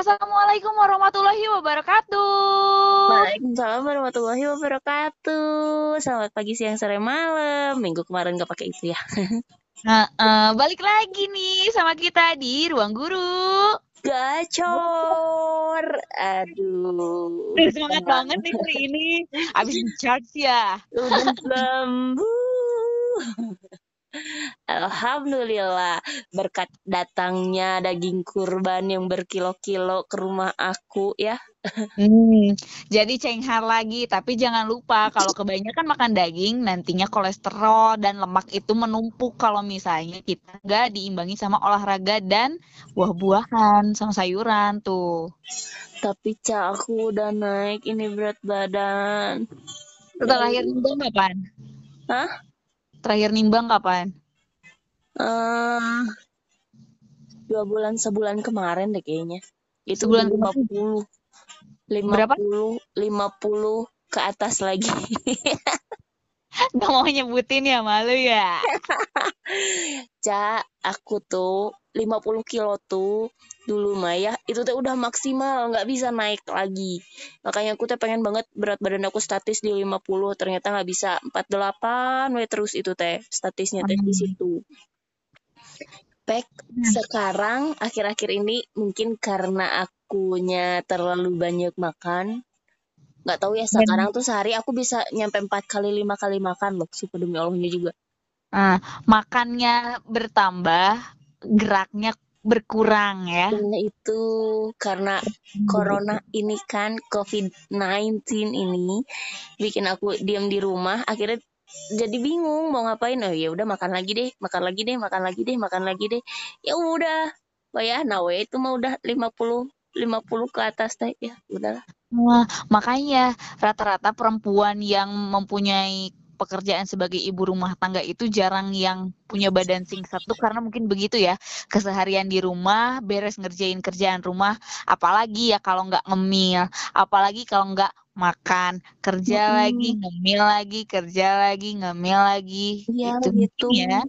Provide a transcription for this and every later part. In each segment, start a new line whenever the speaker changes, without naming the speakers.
Assalamualaikum warahmatullahi wabarakatuh.
Waalaikumsalam warahmatullahi wabarakatuh. Selamat pagi, siang, sore, malam. Minggu kemarin gak pakai itu ya.
Nah, uh, balik lagi nih sama kita di Ruang Guru.
Gacor. Aduh.
Semangat banget nih hari ini. Abis charge ya.
Udah sembuh. Alhamdulillah berkat datangnya daging kurban yang berkilo-kilo ke rumah aku ya.
Hmm, jadi cenghar lagi, tapi jangan lupa kalau kebanyakan makan daging nantinya kolesterol dan lemak itu menumpuk kalau misalnya kita nggak diimbangi sama olahraga dan buah-buahan sama sayuran tuh.
Tapi cak aku udah naik ini berat badan.
Terakhir nimbang kapan?
Hah?
Terakhir nimbang kapan?
Uh, dua bulan sebulan kemarin deh kayaknya. Itu sebulan puluh. Lima puluh, lima puluh ke atas lagi.
Gak mau nyebutin ya malu ya.
Cak, aku tuh 50 kilo tuh dulu Maya itu tuh udah maksimal nggak bisa naik lagi makanya aku tuh pengen banget berat badan aku statis di 50 ternyata nggak bisa 48 we terus itu teh statisnya teh di situ Pek hmm. sekarang akhir-akhir ini mungkin karena akunya terlalu banyak makan nggak tahu ya sekarang tuh sehari aku bisa nyampe empat kali lima kali makan loh super demi Allahnya juga.
Ah makannya bertambah geraknya berkurang ya.
Nah, itu. Karena corona ini kan COVID-19 ini bikin aku diam di rumah akhirnya jadi bingung mau ngapain. Oh ya udah makan lagi deh makan lagi deh makan lagi deh makan lagi deh. Ya udah bayar nawe itu mah udah 50 50 ke atas deh ya udahlah
Nah, makanya rata-rata perempuan yang mempunyai pekerjaan sebagai ibu rumah tangga itu jarang yang punya badan singkat tuh karena mungkin begitu ya. Keseharian di rumah beres ngerjain kerjaan rumah apalagi ya kalau nggak ngemil apalagi kalau nggak makan. Kerja hmm. lagi ngemil lagi kerja lagi ngemil lagi.
Ya, itu gitu ya.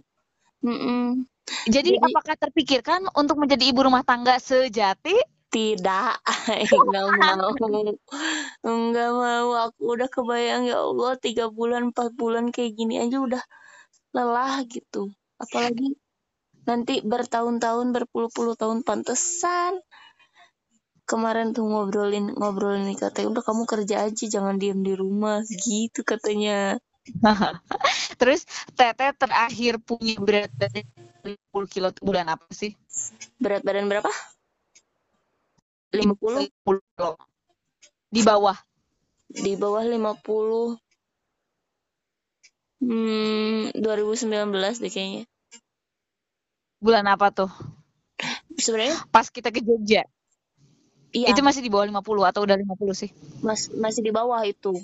Mm -mm. Jadi, Jadi apakah terpikirkan untuk menjadi ibu rumah tangga sejati
tidak enggak mau. Enggak mau. Aku udah kebayang ya Allah tiga bulan empat bulan kayak gini aja udah lelah gitu. Apalagi nanti bertahun-tahun berpuluh-puluh tahun pantesan. Kemarin tuh ngobrolin ngobrolin nih katanya udah kamu kerja aja jangan diem di rumah. Gitu katanya.
Terus teteh terakhir punya berat badan 50 kilo? Bulan apa sih?
Berat badan berapa 50
di bawah.
Di bawah 50 hmm 2019 deh kayaknya.
Bulan apa tuh?
Sebenarnya
pas kita ke Jogja? Iya. Itu masih di bawah 50 atau udah 50 sih?
Mas, masih di bawah itu.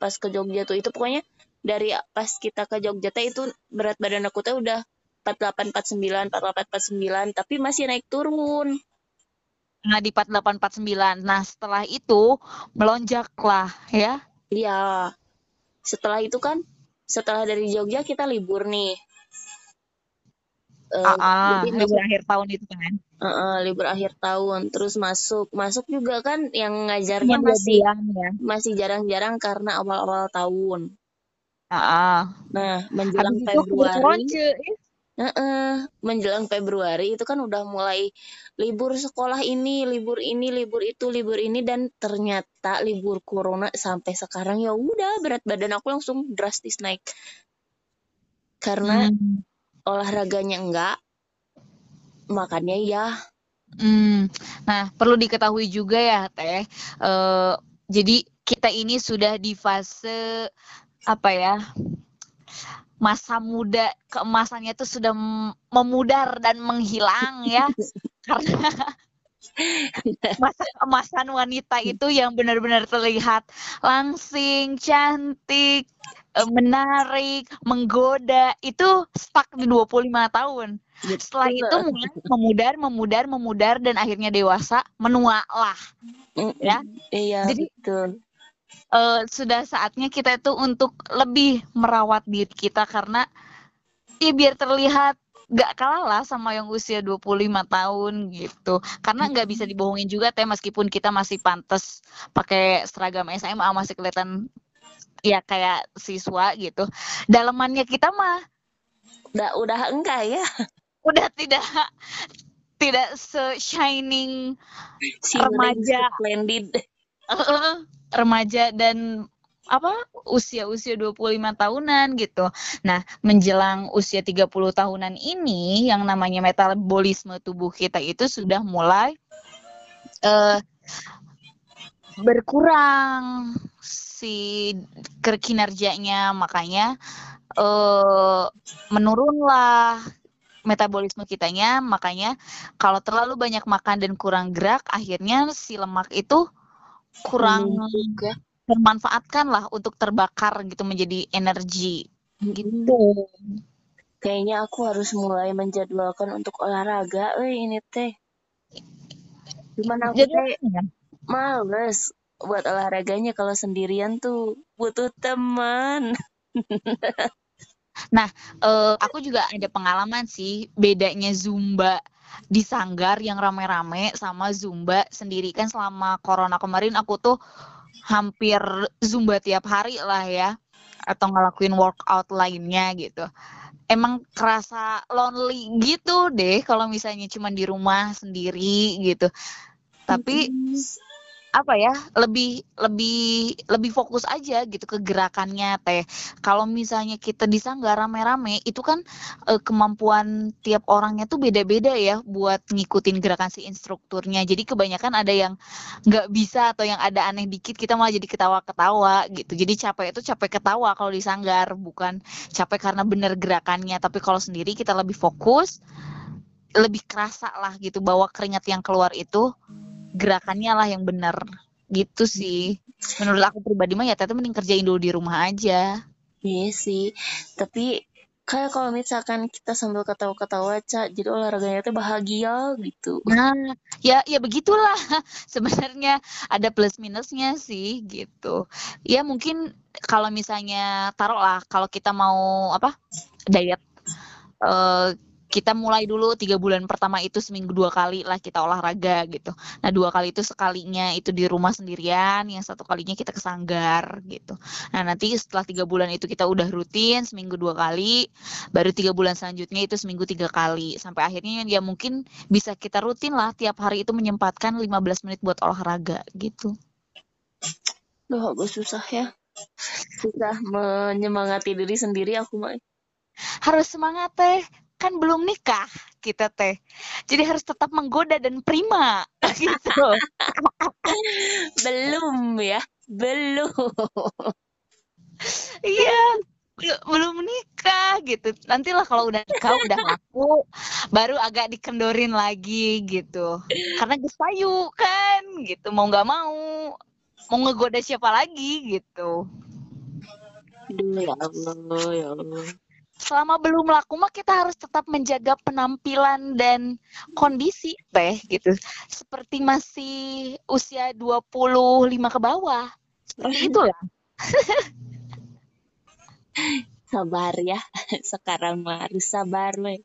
Pas ke Jogja tuh. Itu pokoknya dari pas kita ke Jogja tuh itu berat badan aku tuh udah 48 49 48 49 tapi masih naik turun
Nah, di 4849. Nah, setelah itu melonjaklah ya.
Iya. Setelah itu kan setelah dari Jogja kita libur nih.
Uh, uh, jadi libur akhir tahun itu kan.
Uh, uh, libur akhir tahun terus masuk masuk juga kan yang ngajarnya masih ya. masih jarang-jarang karena awal-awal tahun.
Uh, uh.
Nah menjelang Habis Februari. Itu Uh, menjelang Februari itu kan udah mulai libur sekolah ini, libur ini, libur itu, libur ini dan ternyata libur corona sampai sekarang ya udah berat badan aku langsung drastis naik. Karena hmm. olahraganya enggak, makannya ya.
Hmm. Nah, perlu diketahui juga ya, Teh. Uh, jadi kita ini sudah di fase apa ya? Masa muda keemasannya itu sudah memudar dan menghilang ya karena masa keemasan wanita itu yang benar-benar terlihat langsing, cantik, e, menarik, menggoda itu stuck di 25 tahun. Setelah itu mulai memudar, memudar, memudar dan akhirnya dewasa, menua lah. Ya.
Iya, Jadi betul
uh, sudah saatnya kita itu untuk lebih merawat diri kita karena ya biar terlihat nggak kalah lah sama yang usia 25 tahun gitu. Karena nggak bisa dibohongin juga teh meskipun kita masih pantas pakai seragam SMA masih kelihatan ya kayak siswa gitu. Dalemannya kita mah
udah udah enggak ya?
Udah tidak tidak se shining remaja.
splendid
remaja dan apa usia-usia 25 tahunan gitu. Nah, menjelang usia 30 tahunan ini yang namanya metabolisme tubuh kita itu sudah mulai uh, berkurang si kinerjanya makanya uh, menurunlah metabolisme kitanya makanya kalau terlalu banyak makan dan kurang gerak akhirnya si lemak itu kurang juga termanfaatkan lah untuk terbakar gitu menjadi energi gitu.
Kayaknya aku harus mulai menjadwalkan untuk olahraga, eh ini teh. Gimana aku teh males buat olahraganya kalau sendirian tuh butuh teman.
nah, uh, aku juga ada pengalaman sih bedanya zumba di sanggar yang rame-rame sama zumba sendiri. Kan selama corona kemarin aku tuh hampir zumba tiap hari lah ya atau ngelakuin workout lainnya gitu. Emang kerasa lonely gitu deh kalau misalnya cuma di rumah sendiri gitu. Tapi apa ya lebih lebih lebih fokus aja gitu ke gerakannya teh. Kalau misalnya kita di sanggar rame-rame itu kan e, kemampuan tiap orangnya tuh beda-beda ya buat ngikutin gerakan si instrukturnya. Jadi kebanyakan ada yang nggak bisa atau yang ada aneh dikit kita malah jadi ketawa-ketawa gitu. Jadi capek itu capek ketawa kalau di sanggar bukan capek karena bener gerakannya. Tapi kalau sendiri kita lebih fokus lebih kerasa lah gitu bahwa keringat yang keluar itu gerakannya lah yang benar. Gitu sih. Menurut aku pribadi mah ya teteh mending kerjain dulu di rumah aja.
Iya sih. Tapi kayak kalau misalkan kita sambil ketawa-ketawa cak jadi olahraganya tuh bahagia gitu.
Nah ya ya begitulah. Sebenarnya ada plus minusnya sih gitu. Ya mungkin kalau misalnya taruh lah kalau kita mau apa diet uh, kita mulai dulu tiga bulan pertama itu seminggu dua kali lah kita olahraga gitu. Nah dua kali itu sekalinya itu di rumah sendirian, yang satu kalinya kita ke sanggar gitu. Nah nanti setelah tiga bulan itu kita udah rutin seminggu dua kali, baru tiga bulan selanjutnya itu seminggu tiga kali. Sampai akhirnya ya mungkin bisa kita rutin lah tiap hari itu menyempatkan 15 menit buat olahraga gitu.
Duh agak susah ya. Susah menyemangati diri sendiri aku mah.
Harus semangat teh kan belum nikah kita teh. Jadi harus tetap menggoda dan prima gitu.
belum ya, belum.
Iya, belum nikah gitu. Nantilah kalau udah nikah udah laku, baru agak dikendorin lagi gitu. Karena gesayu kan gitu, mau nggak mau mau ngegoda siapa lagi gitu.
Aduh ya Allah, ya Allah
selama belum laku mah kita harus tetap menjaga penampilan dan kondisi teh gitu. Seperti masih usia 25 ke bawah. Seperti itulah.
sabar ya. Sekarang mah harus sabar we.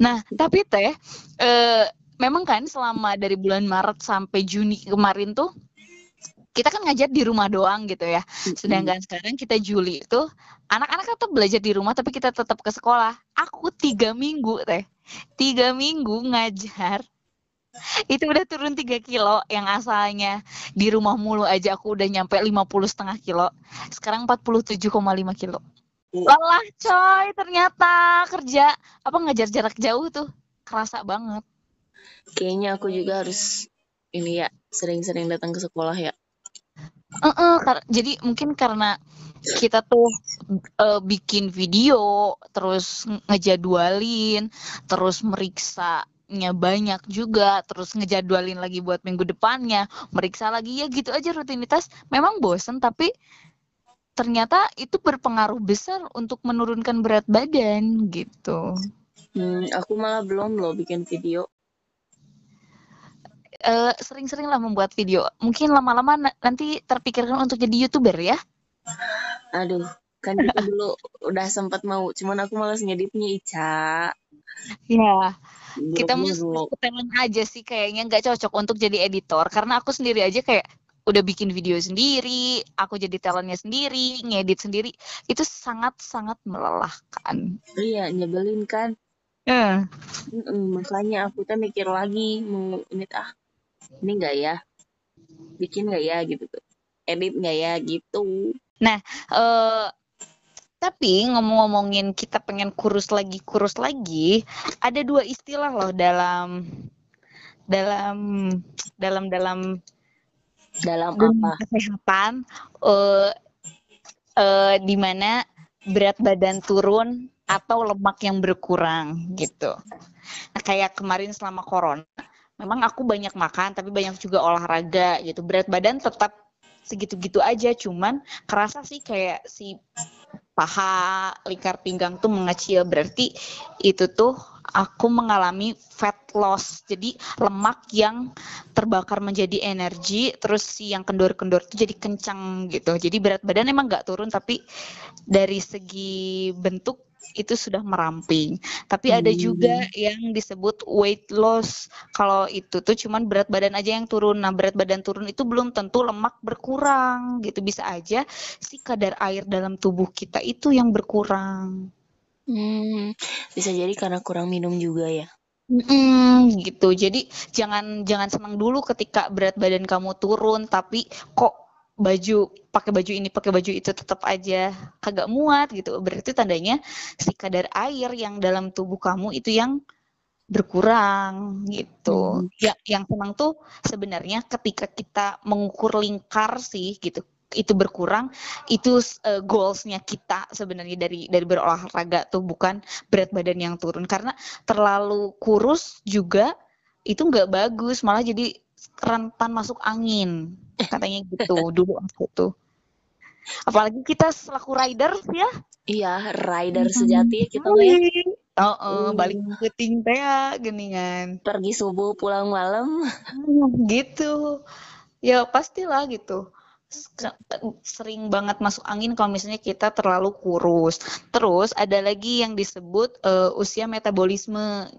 Nah, tapi teh eh, memang kan selama dari bulan Maret sampai Juni kemarin tuh kita kan ngajar di rumah doang gitu ya. Sedangkan sekarang kita Juli itu anak-anak tetap belajar di rumah tapi kita tetap ke sekolah. Aku tiga minggu teh, tiga minggu ngajar itu udah turun 3 kilo yang asalnya. Di rumah mulu aja aku udah nyampe 50 setengah kilo. Sekarang 47,5 kilo. Lelah coy ternyata kerja. Apa ngajar jarak jauh tuh? Kerasa banget.
Kayaknya aku juga harus ini ya sering-sering datang ke sekolah ya
Uh -uh, jadi mungkin karena kita tuh uh, bikin video, terus ngejadwalin, terus meriksanya banyak juga, terus ngejadwalin lagi buat minggu depannya, meriksa lagi ya gitu aja rutinitas. Memang bosen tapi ternyata itu berpengaruh besar untuk menurunkan berat badan gitu.
Hmm, aku malah belum loh bikin video
uh, sering-sering lah membuat video. Mungkin lama-lama nanti terpikirkan untuk jadi youtuber ya?
Aduh, kan dulu udah sempat mau cuman aku malas ngeditnya Ica
ya kita mau talent aja sih kayaknya nggak cocok untuk jadi editor karena aku sendiri aja kayak udah bikin video sendiri, aku jadi talentnya sendiri, ngedit sendiri, itu sangat sangat melelahkan.
Iya, nyebelin kan?
Uh.
Mm makanya aku tuh mikir lagi mau ini ah ini enggak ya, bikin enggak ya gitu tuh, edit enggak ya gitu.
Nah, uh, tapi ngomong-ngomongin kita pengen kurus lagi, kurus lagi, ada dua istilah loh dalam dalam dalam dalam
dalam apa?
Kesehatan uh, uh, di mana berat badan turun atau lemak yang berkurang gitu. Nah, kayak kemarin selama corona, memang aku banyak makan tapi banyak juga olahraga gitu. Berat badan tetap segitu-gitu aja, cuman kerasa sih kayak si paha, lingkar pinggang tuh mengecil. Berarti itu tuh aku mengalami fat loss. Jadi lemak yang terbakar menjadi energi, terus si yang kendor-kendor itu jadi kencang gitu. Jadi berat badan emang nggak turun, tapi dari segi bentuk itu sudah meramping. Tapi ada juga hmm. yang disebut weight loss. Kalau itu tuh cuman berat badan aja yang turun. Nah, berat badan turun itu belum tentu lemak berkurang gitu. Bisa aja si kadar air dalam tubuh kita itu yang berkurang.
Hmm, bisa jadi karena kurang minum juga ya.
Hmm, gitu. Jadi jangan jangan senang dulu ketika berat badan kamu turun, tapi kok baju pakai baju ini pakai baju itu tetap aja kagak muat gitu. Berarti tandanya si kadar air yang dalam tubuh kamu itu yang berkurang gitu. Hmm. ya yang senang tuh sebenarnya ketika kita mengukur lingkar sih gitu itu berkurang itu uh, goalsnya kita sebenarnya dari dari berolahraga tuh bukan berat badan yang turun. Karena terlalu kurus juga itu nggak bagus malah jadi rentan masuk angin katanya gitu dulu aku tuh apalagi kita selaku rider ya
iya rider sejati kita ya
Oh, oh balik ke ting teh ya, geningan.
Pergi subuh pulang malam.
gitu. Ya pastilah gitu. Sering banget masuk angin kalau misalnya kita terlalu kurus. Terus ada lagi yang disebut uh, usia metabolisme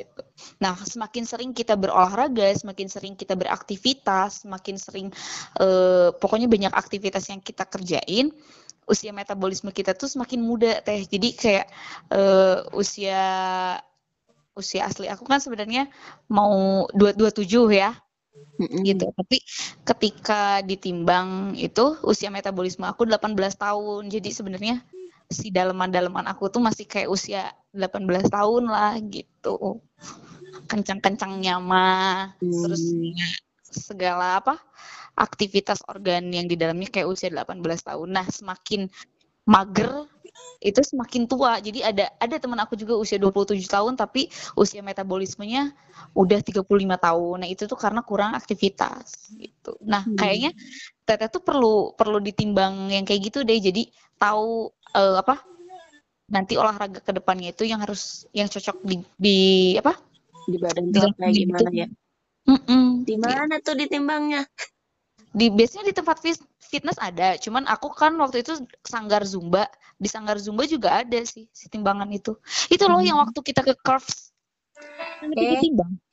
gitu. Nah, semakin sering kita berolahraga, semakin sering kita beraktivitas, semakin sering eh, pokoknya banyak aktivitas yang kita kerjain, usia metabolisme kita tuh semakin muda teh. Jadi kayak eh, usia usia asli aku kan sebenarnya mau 227 ya. Mm-hmm. gitu. Tapi ketika ditimbang itu usia metabolisme aku 18 tahun. Jadi sebenarnya si daleman-daleman aku tuh masih kayak usia 18 tahun lah gitu. Kencang-kencangnya mah hmm. terus segala apa aktivitas organ yang di dalamnya kayak usia 18 tahun. Nah, semakin mager itu semakin tua. Jadi ada ada teman aku juga usia 27 tahun tapi usia metabolismenya udah 35 tahun. Nah, itu tuh karena kurang aktivitas gitu. Nah, hmm. kayaknya teteh tuh perlu perlu ditimbang yang kayak gitu deh. Jadi tahu uh, apa nanti olahraga ke depannya itu yang harus yang cocok di, di apa
di badan tuh kayak gimana ya
mm -mm.
di mana tuh ditimbangnya
di biasanya di tempat fitness ada cuman aku kan waktu itu sanggar zumba. Di sanggar zumba juga ada sih si timbangan itu. Itu loh hmm. yang waktu kita ke curves.
Eh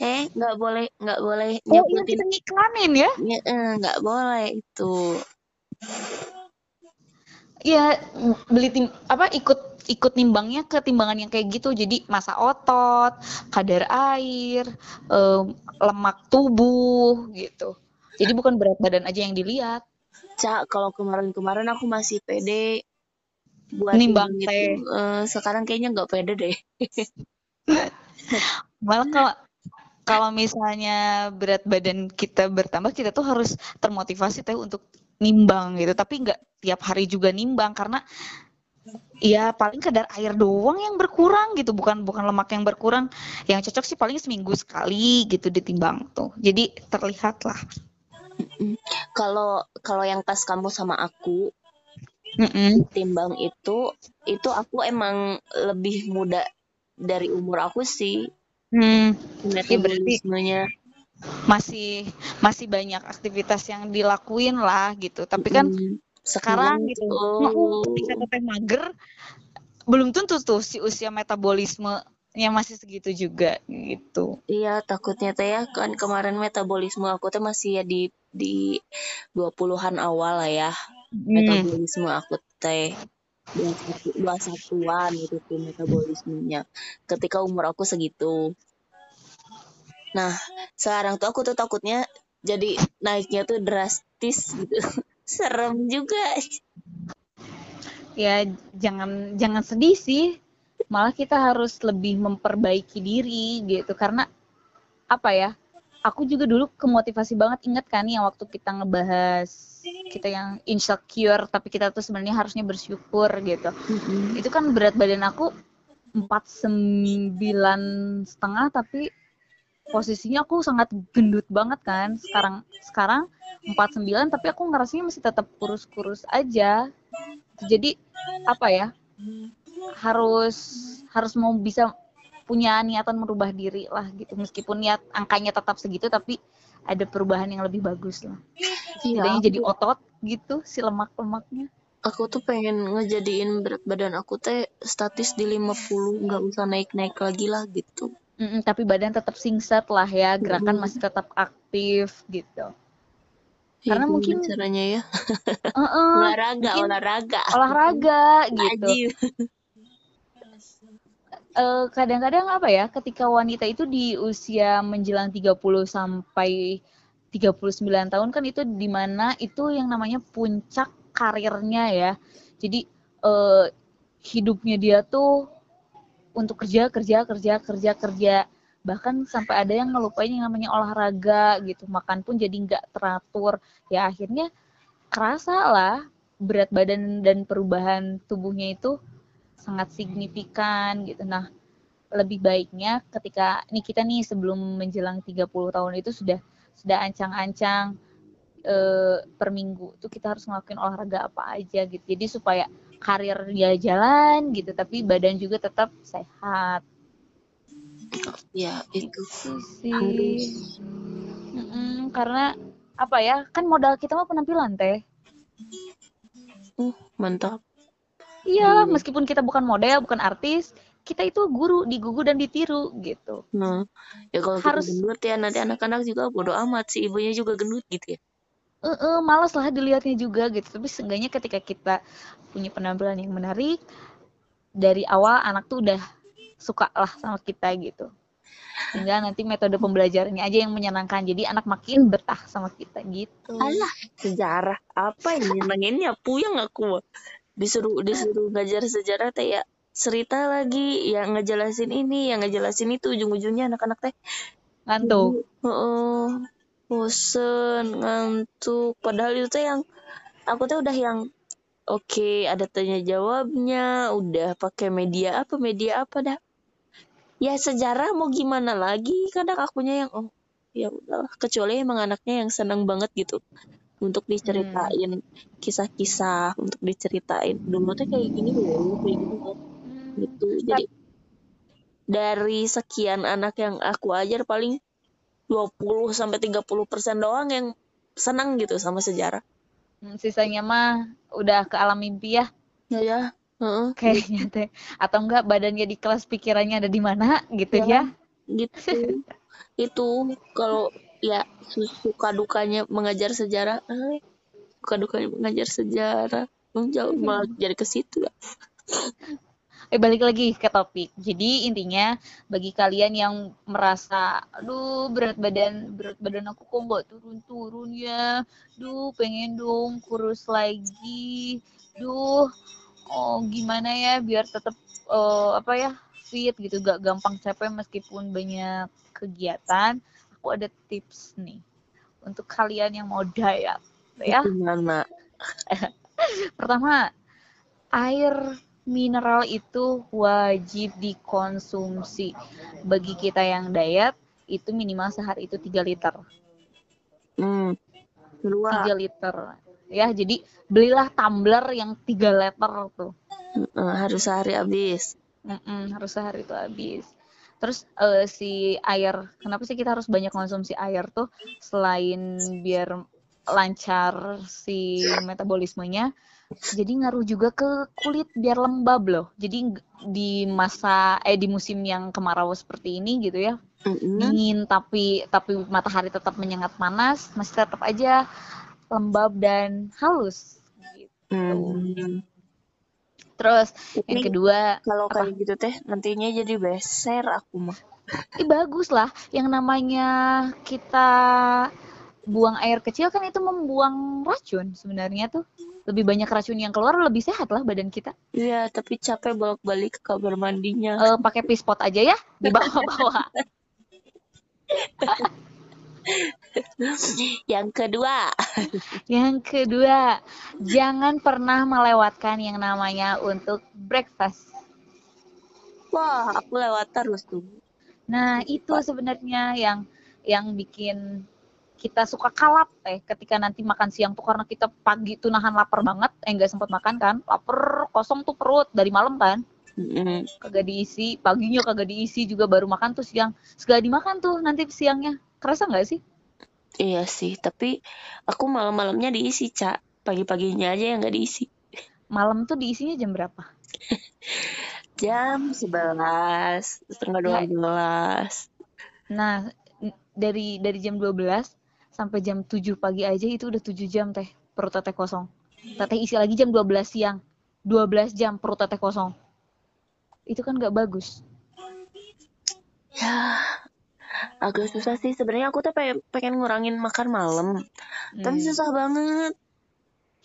eh nggak boleh nggak boleh
oh iya kita ngiklamin ya?
Eh, nggak boleh itu.
Ya beli tim apa ikut ikut nimbangnya ke timbangan yang kayak gitu. Jadi masa otot kadar air um, lemak tubuh gitu jadi bukan berat badan aja yang dilihat.
Cak kalau kemarin-kemarin aku masih pede
buat nimbang teh.
uh, sekarang kayaknya nggak pede deh.
Malah kalau kalau misalnya berat badan kita bertambah kita tuh harus termotivasi teh untuk nimbang gitu. Tapi nggak tiap hari juga nimbang karena ya paling kadar air doang yang berkurang gitu. Bukan bukan lemak yang berkurang. Yang cocok sih paling seminggu sekali gitu ditimbang tuh. Jadi terlihat lah
kalau kalau yang pas kamu sama aku
Mm-mm.
timbang itu itu aku emang lebih muda dari umur aku sih
hmm.
ya, berarti
masih masih banyak aktivitas yang dilakuin lah gitu tapi kan mm sekarang
Sekarang
gitu. Mau ketika teteh mager belum tentu tuh si usia metabolismenya masih segitu juga gitu.
Iya, takutnya teh ya kan kemarin metabolisme aku teh masih ya di di 20-an awal lah ya.
Hmm.
Metabolisme aku teh dua satuan gitu tuh metabolismenya ketika umur aku segitu. Nah, sekarang tuh aku tuh takutnya jadi naiknya tuh drastis gitu. Serem juga.
Ya jangan jangan sedih sih. Malah kita harus lebih memperbaiki diri gitu karena apa ya? Aku juga dulu kemotivasi banget inget kan yang waktu kita ngebahas kita yang insecure tapi kita tuh sebenarnya harusnya bersyukur gitu.
Mm-mm.
Itu kan berat badan aku empat sembilan setengah tapi posisinya aku sangat gendut banget kan sekarang sekarang 49 tapi aku ngerasanya masih tetap kurus-kurus aja jadi apa ya harus harus mau bisa punya niatan merubah diri lah gitu. Meskipun niat angkanya tetap segitu tapi ada perubahan yang lebih bagus lah.
Iya,
setidaknya jadi otot gitu si lemak-lemaknya.
Aku tuh pengen ngejadiin berat badan aku teh statis di 50 nggak usah naik-naik lagi lah gitu.
Mm-mm, tapi badan tetap singset lah ya gerakan
Mm-mm.
masih tetap aktif gitu. Karena
Itu
mungkin-
caranya ya?
Heeh,
olahraga
mungkin
olahraga.
olahraga gitu.
Ajib.
Eh, kadang-kadang apa ya ketika wanita itu di usia menjelang 30 sampai 39 tahun kan itu di mana itu yang namanya puncak karirnya ya. Jadi eh, hidupnya dia tuh untuk kerja kerja kerja kerja kerja. Bahkan sampai ada yang ngelupain yang namanya olahraga gitu. Makan pun jadi nggak teratur. Ya akhirnya kerasa lah berat badan dan perubahan tubuhnya itu sangat signifikan gitu. Nah lebih baiknya ketika nih kita nih sebelum menjelang 30 tahun itu sudah sudah ancang-ancang eh, per minggu tuh kita harus ngelakuin olahraga apa aja gitu. Jadi supaya karir dia jalan gitu tapi badan juga tetap sehat.
Ya itu
itu sih.
Harus.
Mm-mm, karena apa ya kan modal kita mah penampilan teh.
Uh mantap
iya
Hmm.
meskipun kita bukan model bukan artis kita itu guru digugu dan ditiru gitu.
Nah ya kalau
Harus-
gendut ya nanti anak-anak juga bodo amat si ibunya juga gendut gitu ya.
Eh eh, malas lah dilihatnya juga gitu. Tapi seenggaknya ketika kita punya penampilan yang menarik dari awal anak tuh udah suka lah sama kita gitu. Sehingga nanti metode pembelajarannya aja yang menyenangkan. Jadi anak makin betah sama kita gitu.
Alah sejarah apa yang nyenenginnya puyeng aku. Disuruh disuruh ngajar sejarah teh ya cerita lagi yang ngejelasin ini yang ngejelasin itu ujung-ujungnya anak-anak teh
ngantuk.
Heeh. bosen ngantuk. Padahal itu teh yang aku teh udah yang oke ada tanya jawabnya udah pakai media apa media apa dah. Ya sejarah mau gimana lagi? Kadang akunya yang oh ya udahlah. Kecuali emang anaknya yang seneng banget gitu untuk diceritain kisah-kisah untuk diceritain. Dulu teh kayak gini loh kayak gini loh. Gitu jadi dari sekian anak yang aku ajar paling 20 sampai 30 persen doang yang senang gitu sama sejarah.
Hmm, sisanya mah udah ke alam mimpi ya?
Ya ya heeh,
kayaknya teh. Atau enggak badannya di kelas pikirannya ada di mana gitu
Ya.
ya?
gitu. Itu kalau ya su- suka dukanya mengajar sejarah. Eh, suka dukanya mengajar sejarah. Hmm, jauh malah jadi ke situ lah
Eh balik lagi ke topik. Jadi intinya bagi kalian yang merasa, aduh berat badan berat badan aku kok nggak turun-turun ya, duh pengen dong kurus lagi, duh oh gimana ya biar tetap eh, apa ya fit gitu, gak gampang capek meskipun banyak kegiatan. Aku ada tips nih untuk kalian yang mau diet, ya.
gimana
Pertama, air mineral itu wajib dikonsumsi. Bagi kita yang diet, itu minimal sehari itu 3 liter.
hmm kedua
3 liter. Ya, jadi belilah tumbler yang 3 liter tuh.
harus sehari habis
Mm-mm, harus sehari itu habis. Terus eh, si air, kenapa sih kita harus banyak konsumsi air tuh? Selain biar lancar si metabolismenya jadi ngaruh juga ke kulit biar lembab loh jadi di masa eh di musim yang kemarau seperti ini gitu ya
Mm-mm.
dingin tapi tapi matahari tetap menyengat panas masih tetap aja lembab dan halus gitu.
Hmm.
Terus yang
Tapi
kedua
kalau
apa?
kayak gitu teh nantinya jadi beser aku mah.
Ih, bagus lah yang namanya kita buang air kecil kan itu membuang racun sebenarnya tuh lebih banyak racun yang keluar lebih sehat lah badan kita
Iya, tapi capek bolak-balik ke kamar mandinya.
Eh, pakai pispot aja ya di bawah-bawah
Yang kedua,
yang kedua jangan pernah melewatkan yang namanya untuk breakfast.
Wah aku lewat terus tuh.
Nah, itu sebenarnya yang yang bikin kita suka kalap teh ketika nanti makan siang tuh karena kita pagi tuh nahan lapar banget, eh nggak sempat makan kan, lapar kosong tuh perut dari malam kan, kagak diisi, paginya kagak diisi juga baru makan tuh siang, segala dimakan tuh nanti siangnya, kerasa nggak sih?
Iya sih, tapi aku malam-malamnya diisi, Cak. Pagi-paginya aja yang nggak diisi.
Malam tuh diisinya jam berapa?
Jam 11, setengah
Ya.
12.
Nah, dari dari jam 12 sampai jam 7 pagi aja itu udah 7 jam teh perut teteh kosong. Teteh isi lagi jam 12 siang. 12 jam perut teteh kosong. Itu kan nggak bagus.
Ya, agak susah sih. Sebenarnya aku tuh pengen, pengen ngurangin makan malam, tapi
Hmm.
susah banget.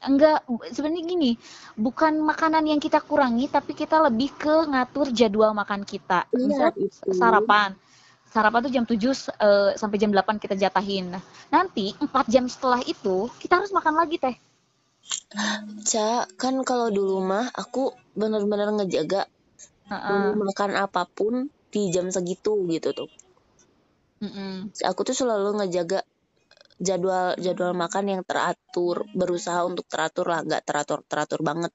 Enggak, sebenarnya gini, bukan makanan yang kita kurangi, tapi kita lebih ke ngatur jadwal makan kita.
Iya,
Misal
itu.
sarapan. Sarapan tuh jam 7 s- eh, sampai jam 8 kita jatahin. Nah, nanti 4 jam setelah itu kita harus makan lagi teh.
Cak, kan kalau dulu mah aku bener-bener ngejaga
Heeh.
mau makan apa pun di jam segitu gitu tuh.
Mm-mm.
Aku tuh selalu ngejaga jadwal jadwal makan yang teratur, berusaha untuk teratur lah, nggak teratur teratur banget,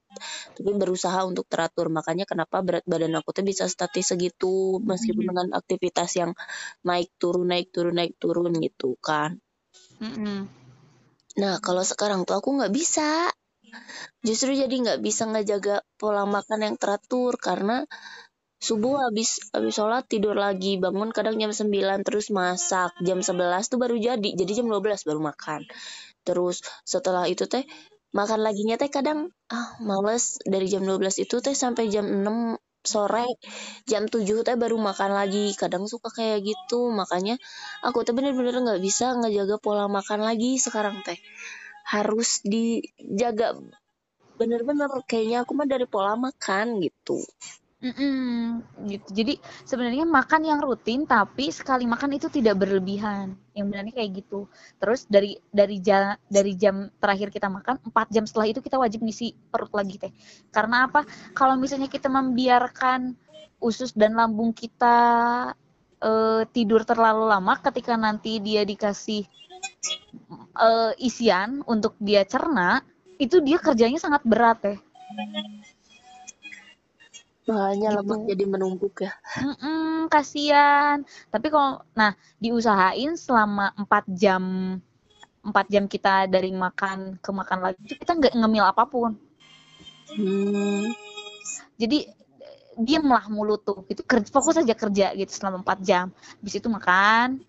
tapi berusaha untuk teratur. Makanya kenapa berat badan aku tuh bisa statis segitu, meskipun
Mhm.
dengan aktivitas yang naik turun naik turun naik turun gitu kan.
Mm-mm.
Nah kalau sekarang tuh aku nggak bisa, justru jadi nggak bisa ngejaga pola makan yang teratur karena subuh habis habis sholat tidur lagi bangun kadang jam 9 terus masak. Jam 11 tuh baru jadi jadi jam 12 baru makan. Terus setelah itu teh makan laginya teh kadang ah males. Dari jam 12 itu teh sampai jam 6 sore jam 7 teh baru makan lagi. Kadang suka kayak gitu. Makanya aku tuh bener-bener nggak bisa ngejaga pola makan lagi sekarang teh. Harus dijaga. Bener-bener kayaknya aku mah dari pola makan gitu
Mm-mm, gitu. Jadi sebenarnya makan yang rutin tapi sekali makan itu tidak berlebihan. Yang benarnya kayak gitu. Terus dari dari jam dari jam terakhir kita makan 4 jam setelah itu kita wajib ngisi perut lagi teh. Karena apa? Kalau misalnya kita membiarkan usus dan lambung kita eh, tidur terlalu lama ketika nanti dia dikasih eh, isian untuk dia cerna, itu dia kerjanya sangat berat teh.
Bahannya
Gitu.
lemak jadi menumpuk ya.
Mm-mm, kasihan. Tapi kalau nah diusahain selama 4 jam 4 jam kita dari makan ke makan lagi itu kita nggak ngemil apa pun.
Hmm.
Jadi diamlah mulut tuh. Itu kerja, fokus aja kerja gitu selama 4 jam. Habis itu makan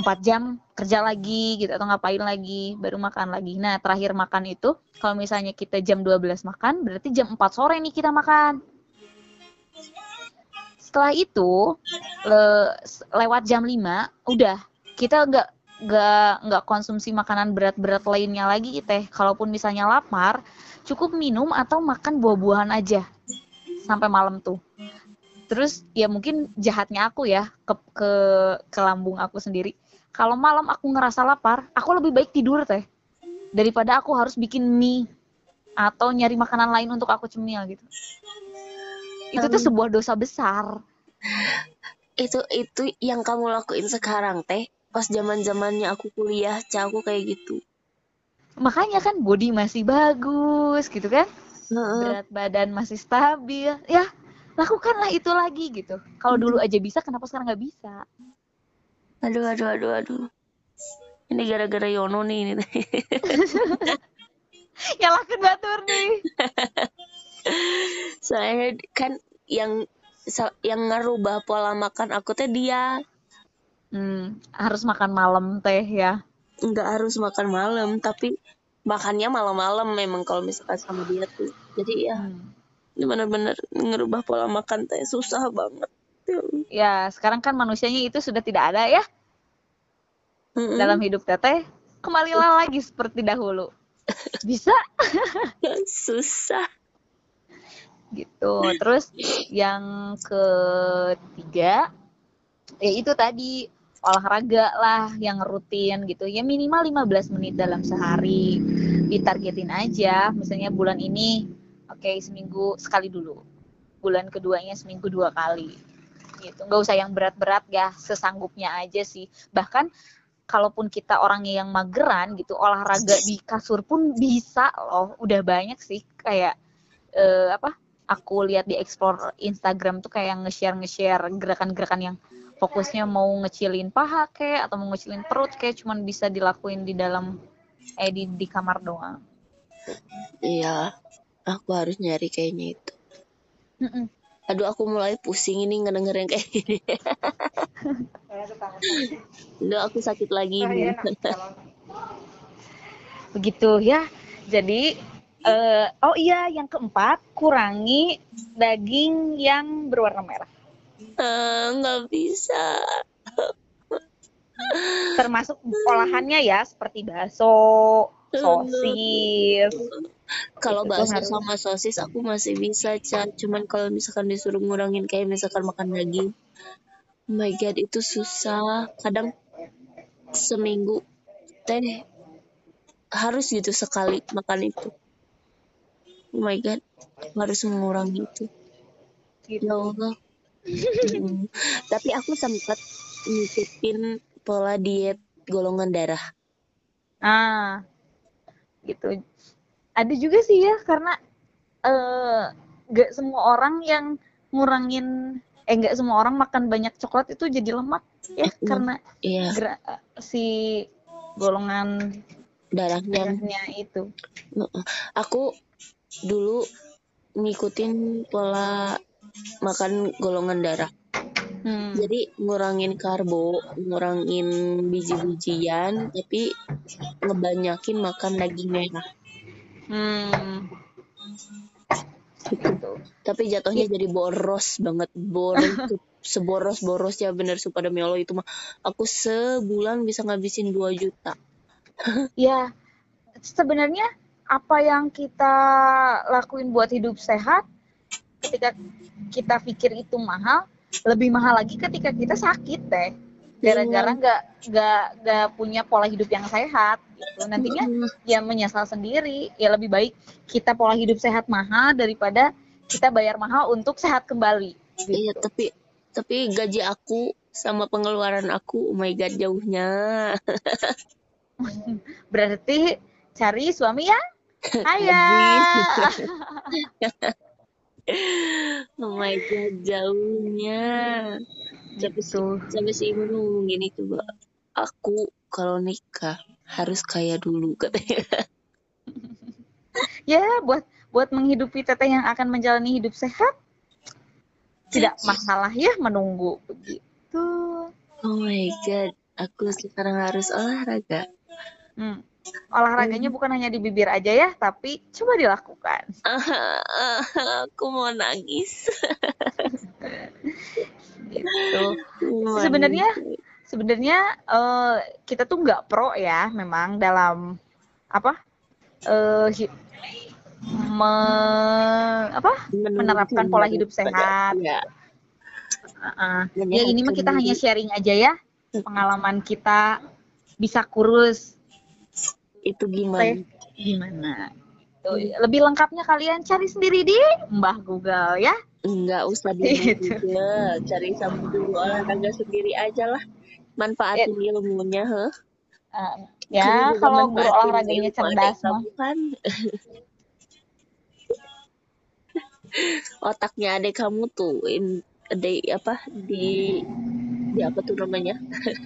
4 jam kerja lagi gitu atau ngapain lagi baru makan lagi. Nah, terakhir makan itu kalau misalnya kita jam 12 makan berarti jam 4 sore nih kita makan. Setelah itu le- lewat jam 5 udah kita nggak nggak nggak konsumsi makanan berat-berat lainnya lagi teh. Kalaupun misalnya lapar, cukup minum atau makan buah-buahan aja sampai malam tuh. Terus ya mungkin jahatnya aku ya ke ke ke lambung aku sendiri. Kalau malam aku ngerasa lapar, aku lebih baik tidur teh daripada aku harus bikin mie atau nyari makanan lain untuk aku cemil gitu. Itu tuh
Hmm.
sebuah dosa besar.
Itu itu yang kamu lakuin sekarang teh. Pas zaman zamannya aku kuliah, cah aku kayak gitu.
Makanya kan body masih bagus gitu kan. Berat badan masih stabil. Ya, lakukanlah itu lagi gitu. Kalau dulu aja bisa, kenapa sekarang nggak bisa?
Aduh, aduh, aduh, aduh. Ini gara-gara Yono nih ini.
Nyalakan batur nih.
Soalnya kan yang yang ngerubah pola makan aku teh dia
Hmm, harus makan malam teh ya.
nggak harus makan malam tapi makannya malam-malam memang kalau misalkan sama dia tuh jadi ya
Hmm.
ini bener-bener ngerubah pola makan teh susah banget
Ya, sekarang kan manusianya itu sudah tidak ada ya
Mm-mm.
dalam hidup teteh. Kembalilah lagi seperti dahulu. Bisa
susah
gitu. Terus yang ketiga ya itu tadi olahraga lah yang rutin gitu. Ya minimal 15 menit dalam sehari. Ditargetin aja, misalnya bulan ini oke seminggu sekali dulu. Bulan keduanya seminggu dua kali. Gitu. Nggak usah yang berat-berat ya, sesanggupnya aja sih. Bahkan kalaupun kita orangnya yang mageran gitu, olahraga di kasur pun bisa loh. Udah banyak sih kayak eh, apa? Aku lihat di explore Instagram tuh kayak nge-share nge-share gerakan-gerakan yang fokusnya mau ngecilin paha kayak atau mau ngecilin perut kayak cuman bisa dilakuin di dalam eh di, di kamar doang.
iya aku harus nyari kayaknya itu
Mm-mm.
aduh aku mulai pusing ini ngedenger yang kayak gini aduh aku sakit lagi nih.
Begitu ya. Jadi eh, oh iya yang keempat kurangi daging yang berwarna merah.
Ah, nggak bisa
Termasuk olahannya ya seperti bakso, sosis.
kalau bakso sama sosis aku masih bisa Ca. cuman kalau misalkan disuruh ngurangin kayak misalkan makan daging oh my god itu susah kadang seminggu teh harus gitu sekali makan itu oh my god harus mengurangi itu
Gitu.
ya Allah Hmm. tapi aku sempat ngikutin pola diet golongan darah
Ah, gitu. Ada juga sih ya karena gak semua orang yang ngurangin eh nggak semua orang makan banyak coklat itu jadi lemak ya
Mm.
karena
iya
si golongan
darahnya
darahnya itu.
aku dulu ngikutin pola makan golongan darah
Hmm.
jadi ngurangin karbo ngurangin biji-bijian tapi ngebanyakin makan daging merah
Hmm. Gitu.
tapi jatuhnya jadi boros banget boros seboros borosnya bener sumpah demi Allah itu mah aku sebulan bisa ngabisin 2 juta
Ya, sebenarnya apa yang kita lakuin buat hidup sehat, ketika kita pikir itu mahal, lebih mahal lagi ketika kita sakit deh. Gara-gara nggak nggak nggak punya pola hidup yang sehat, gitu. Nantinya ya menyesal sendiri. Ya lebih baik kita pola hidup sehat mahal daripada kita bayar mahal untuk sehat kembali.
iya
Gitu.
tapi tapi gaji aku sama pengeluaran aku oh my god jauhnya
Berarti cari suami yang kaya.
oh my god jauhnya. Si
Gitu.
sampai si ibu ngomong gini coba aku kalau nikah harus kaya dulu katanya.
Ya buat buat menghidupi teteh yang akan menjalani hidup sehat tidak masalah ya menunggu begitu.
Oh my god aku sekarang harus olahraga.
Hmm. Olahraganya bukan hanya di bibir aja ya tapi coba dilakukan.
Aku mau nangis.
Gitu. Sebenarnya sebenarnya eh, kita tuh nggak pro ya memang dalam apa eh hi- me- apa menerapkan pola hidup sehat.
ya
Uh-uh.
Hanya
Ya ini mah kita hanya sharing aja ya pengalaman kita bisa kurus
itu gimana
gimana. Tuh, lebih lengkapnya kalian cari sendiri di Mbah Google ya.
Enggak usah di
Gitu.
Google, cari sama dulu olahraga sendiri aja lah. Manfaatin ilmunya, heh.
Uh, ya kalau guru olahraganya cerdas mah.
kan. Otaknya adik kamu tuh in, di apa di di apa tuh namanya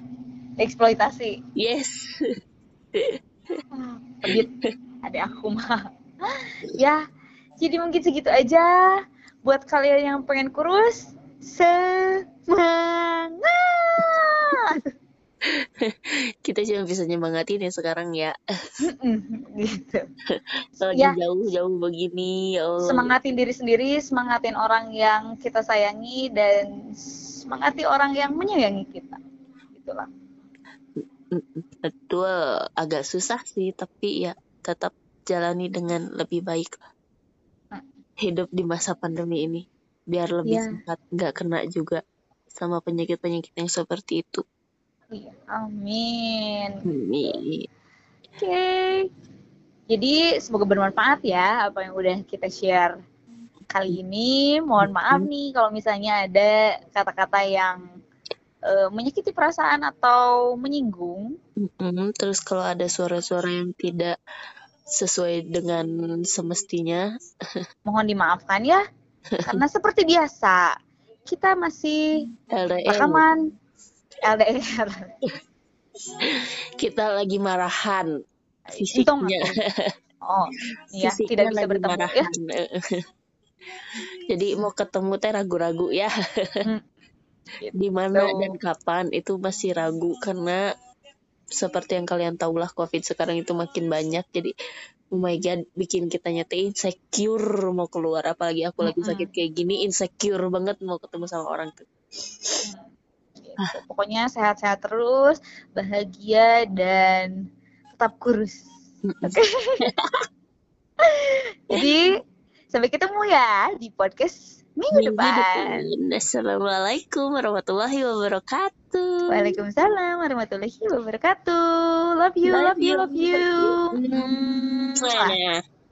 eksploitasi
yes
Pedit ada aku mah ya jadi mungkin segitu aja. Buat kalian yang pengen kurus semangat!
Kita cuma bisa nyemangatin ya sekarang ya.
Gitu.
Lagi
Ya.
jauh-jauh begini ya Allah.
semangatin diri sendiri semangatin orang yang kita sayangi dan semangati orang yang menyayangi kita. Gitulah
betul agak susah sih tapi ya tetap jalani dengan lebih baik lah
Hmm.
hidup di masa pandemi ini biar lebih
Iya.
sehat nggak kena juga sama penyakit-penyakit yang seperti itu
Iya, amin
Amin.
Oke. Jadi semoga bermanfaat ya apa yang udah kita share kali ini. Mohon maaf nih kalau misalnya ada kata-kata yang eh, menyakiti perasaan atau menyinggung.
Mm-mm, terus kalau ada suara-suara yang tidak sesuai dengan semestinya
Mohon dimaafkan ya. Karena seperti biasa, kita masih
LDR
rekaman LDR.
kita lagi marahan fisiknya
Oh, iya,
Fisiknya
tidak bisa bertemu ya.
jadi mau ketemu teh ragu-ragu ya
Hmm.
Di mana
Gitu.
dan kapan itu masih ragu. Karena seperti yang kalian tahu lah covid sekarang itu makin banyak. Jadi oh my god bikin kita teh insecure mau keluar. Apalagi aku lagi sakit kayak gini insecure banget mau ketemu sama orang tuh.
Gitu. Pokoknya sehat-sehat terus, bahagia dan tetap kurus. Jadi sampai ketemu ya di podcast minggu
Minggu
depan.
depan. Assalamualaikum warahmatullahi wabarakatuh
Waalaikumsalam warahmatullahi wabarakatuh. Love you, love you, love you.
Hmm.
Mwah.
Mwah.